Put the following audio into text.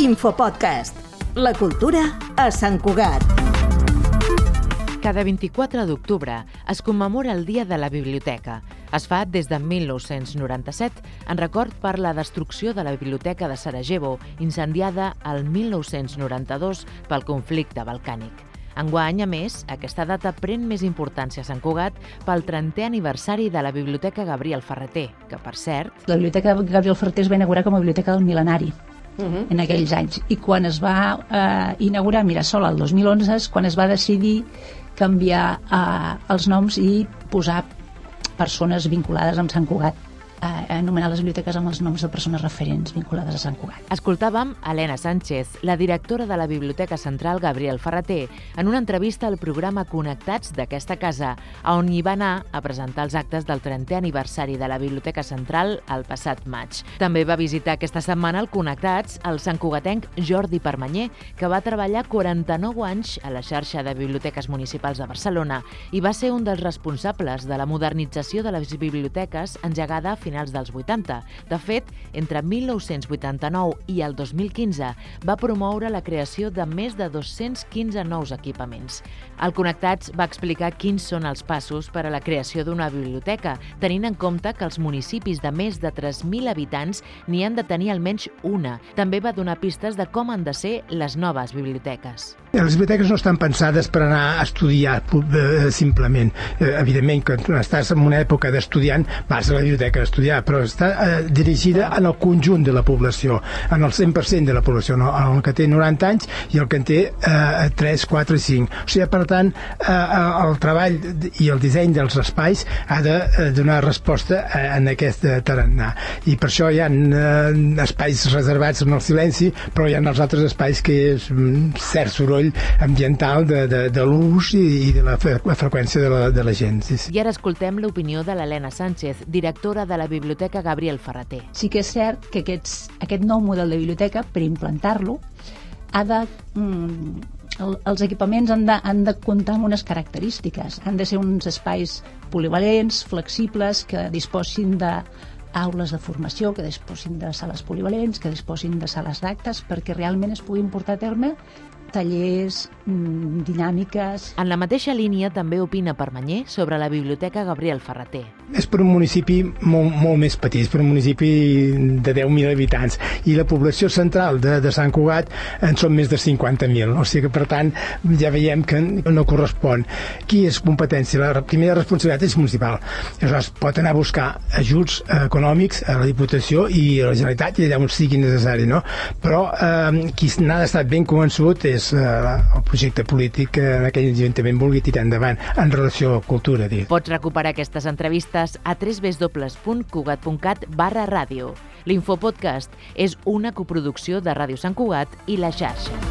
Infopodcast. La cultura a Sant Cugat. Cada 24 d'octubre es commemora el Dia de la Biblioteca. Es fa des de 1997 en record per la destrucció de la Biblioteca de Sarajevo, incendiada el 1992 pel conflicte balcànic. Enguany, a més, aquesta data pren més importància a Sant Cugat pel 30è aniversari de la Biblioteca Gabriel Ferreter, que, per cert... La Biblioteca Gabriel Ferreter es va inaugurar com a Biblioteca del Milenari uh -huh. en aquells anys. I quan es va eh, inaugurar Mirasol el 2011 és quan es va decidir canviar eh, els noms i posar persones vinculades amb Sant Cugat anomenar les biblioteques amb els noms de persones referents vinculades a Sant Cugat. Escoltàvem Helena Sánchez, la directora de la Biblioteca Central Gabriel Ferreter, en una entrevista al programa Connectats d'aquesta casa, on hi va anar a presentar els actes del 30è aniversari de la Biblioteca Central el passat maig. També va visitar aquesta setmana el Connectats el Sant Cugatenc Jordi Permanyer, que va treballar 49 anys a la xarxa de biblioteques municipals de Barcelona i va ser un dels responsables de la modernització de les biblioteques engegada a finals dels 80. De fet, entre 1989 i el 2015 va promoure la creació de més de 215 nous equipaments. El Connectats va explicar quins són els passos per a la creació d'una biblioteca, tenint en compte que els municipis de més de 3.000 habitants n'hi han de tenir almenys una. També va donar pistes de com han de ser les noves biblioteques. Les biblioteques no estan pensades per anar a estudiar eh, simplement. Eh, evidentment, quan estàs en una època d'estudiant, vas a la biblioteca a estudiar, però està eh, dirigida en el conjunt de la població, en el 100% de la població, no? en el que té 90 anys i el que en té eh, 3, 4 i 5. O sigui, per tant, eh, el treball i el disseny dels espais ha de donar resposta eh, en aquest tarannà. I per això hi ha espais reservats en el silenci, però hi ha els altres espais que és mm, cert soroll soroll ambiental de, de, de l'ús i, i de la, la freqüència de la, de la gent. Sí, sí. I ara escoltem l'opinió de l'Helena Sánchez, directora de la Biblioteca Gabriel Ferreter. Sí que és cert que aquests, aquest nou model de biblioteca, per implantar-lo, ha de... Mm, el, els equipaments han de, han de comptar amb unes característiques. Han de ser uns espais polivalents, flexibles, que disposin de aules de formació, que disposin de sales polivalents, que disposin de sales d'actes, perquè realment es puguin portar a terme tallers, mm, dinàmiques... En la mateixa línia també opina Permanyer sobre la Biblioteca Gabriel Ferreter. És per un municipi molt, molt més petit, és per un municipi de 10.000 habitants, i la població central de, de Sant Cugat en són més de 50.000, o sigui que per tant ja veiem que no correspon. Qui és competència? La primera responsabilitat és municipal. Aleshores, pot anar a buscar ajuts econòmics a la Diputació i a la Generalitat i allà on sigui necessari, no? Però eh, qui n'ha d'estar ben convençut és és eh, el projecte polític que en aquell ajuntament vulgui tirar endavant en relació a cultura. Dit. Pots recuperar aquestes entrevistes a www.cugat.cat barra ràdio. L'Infopodcast és una coproducció de Ràdio Sant Cugat i la xarxa.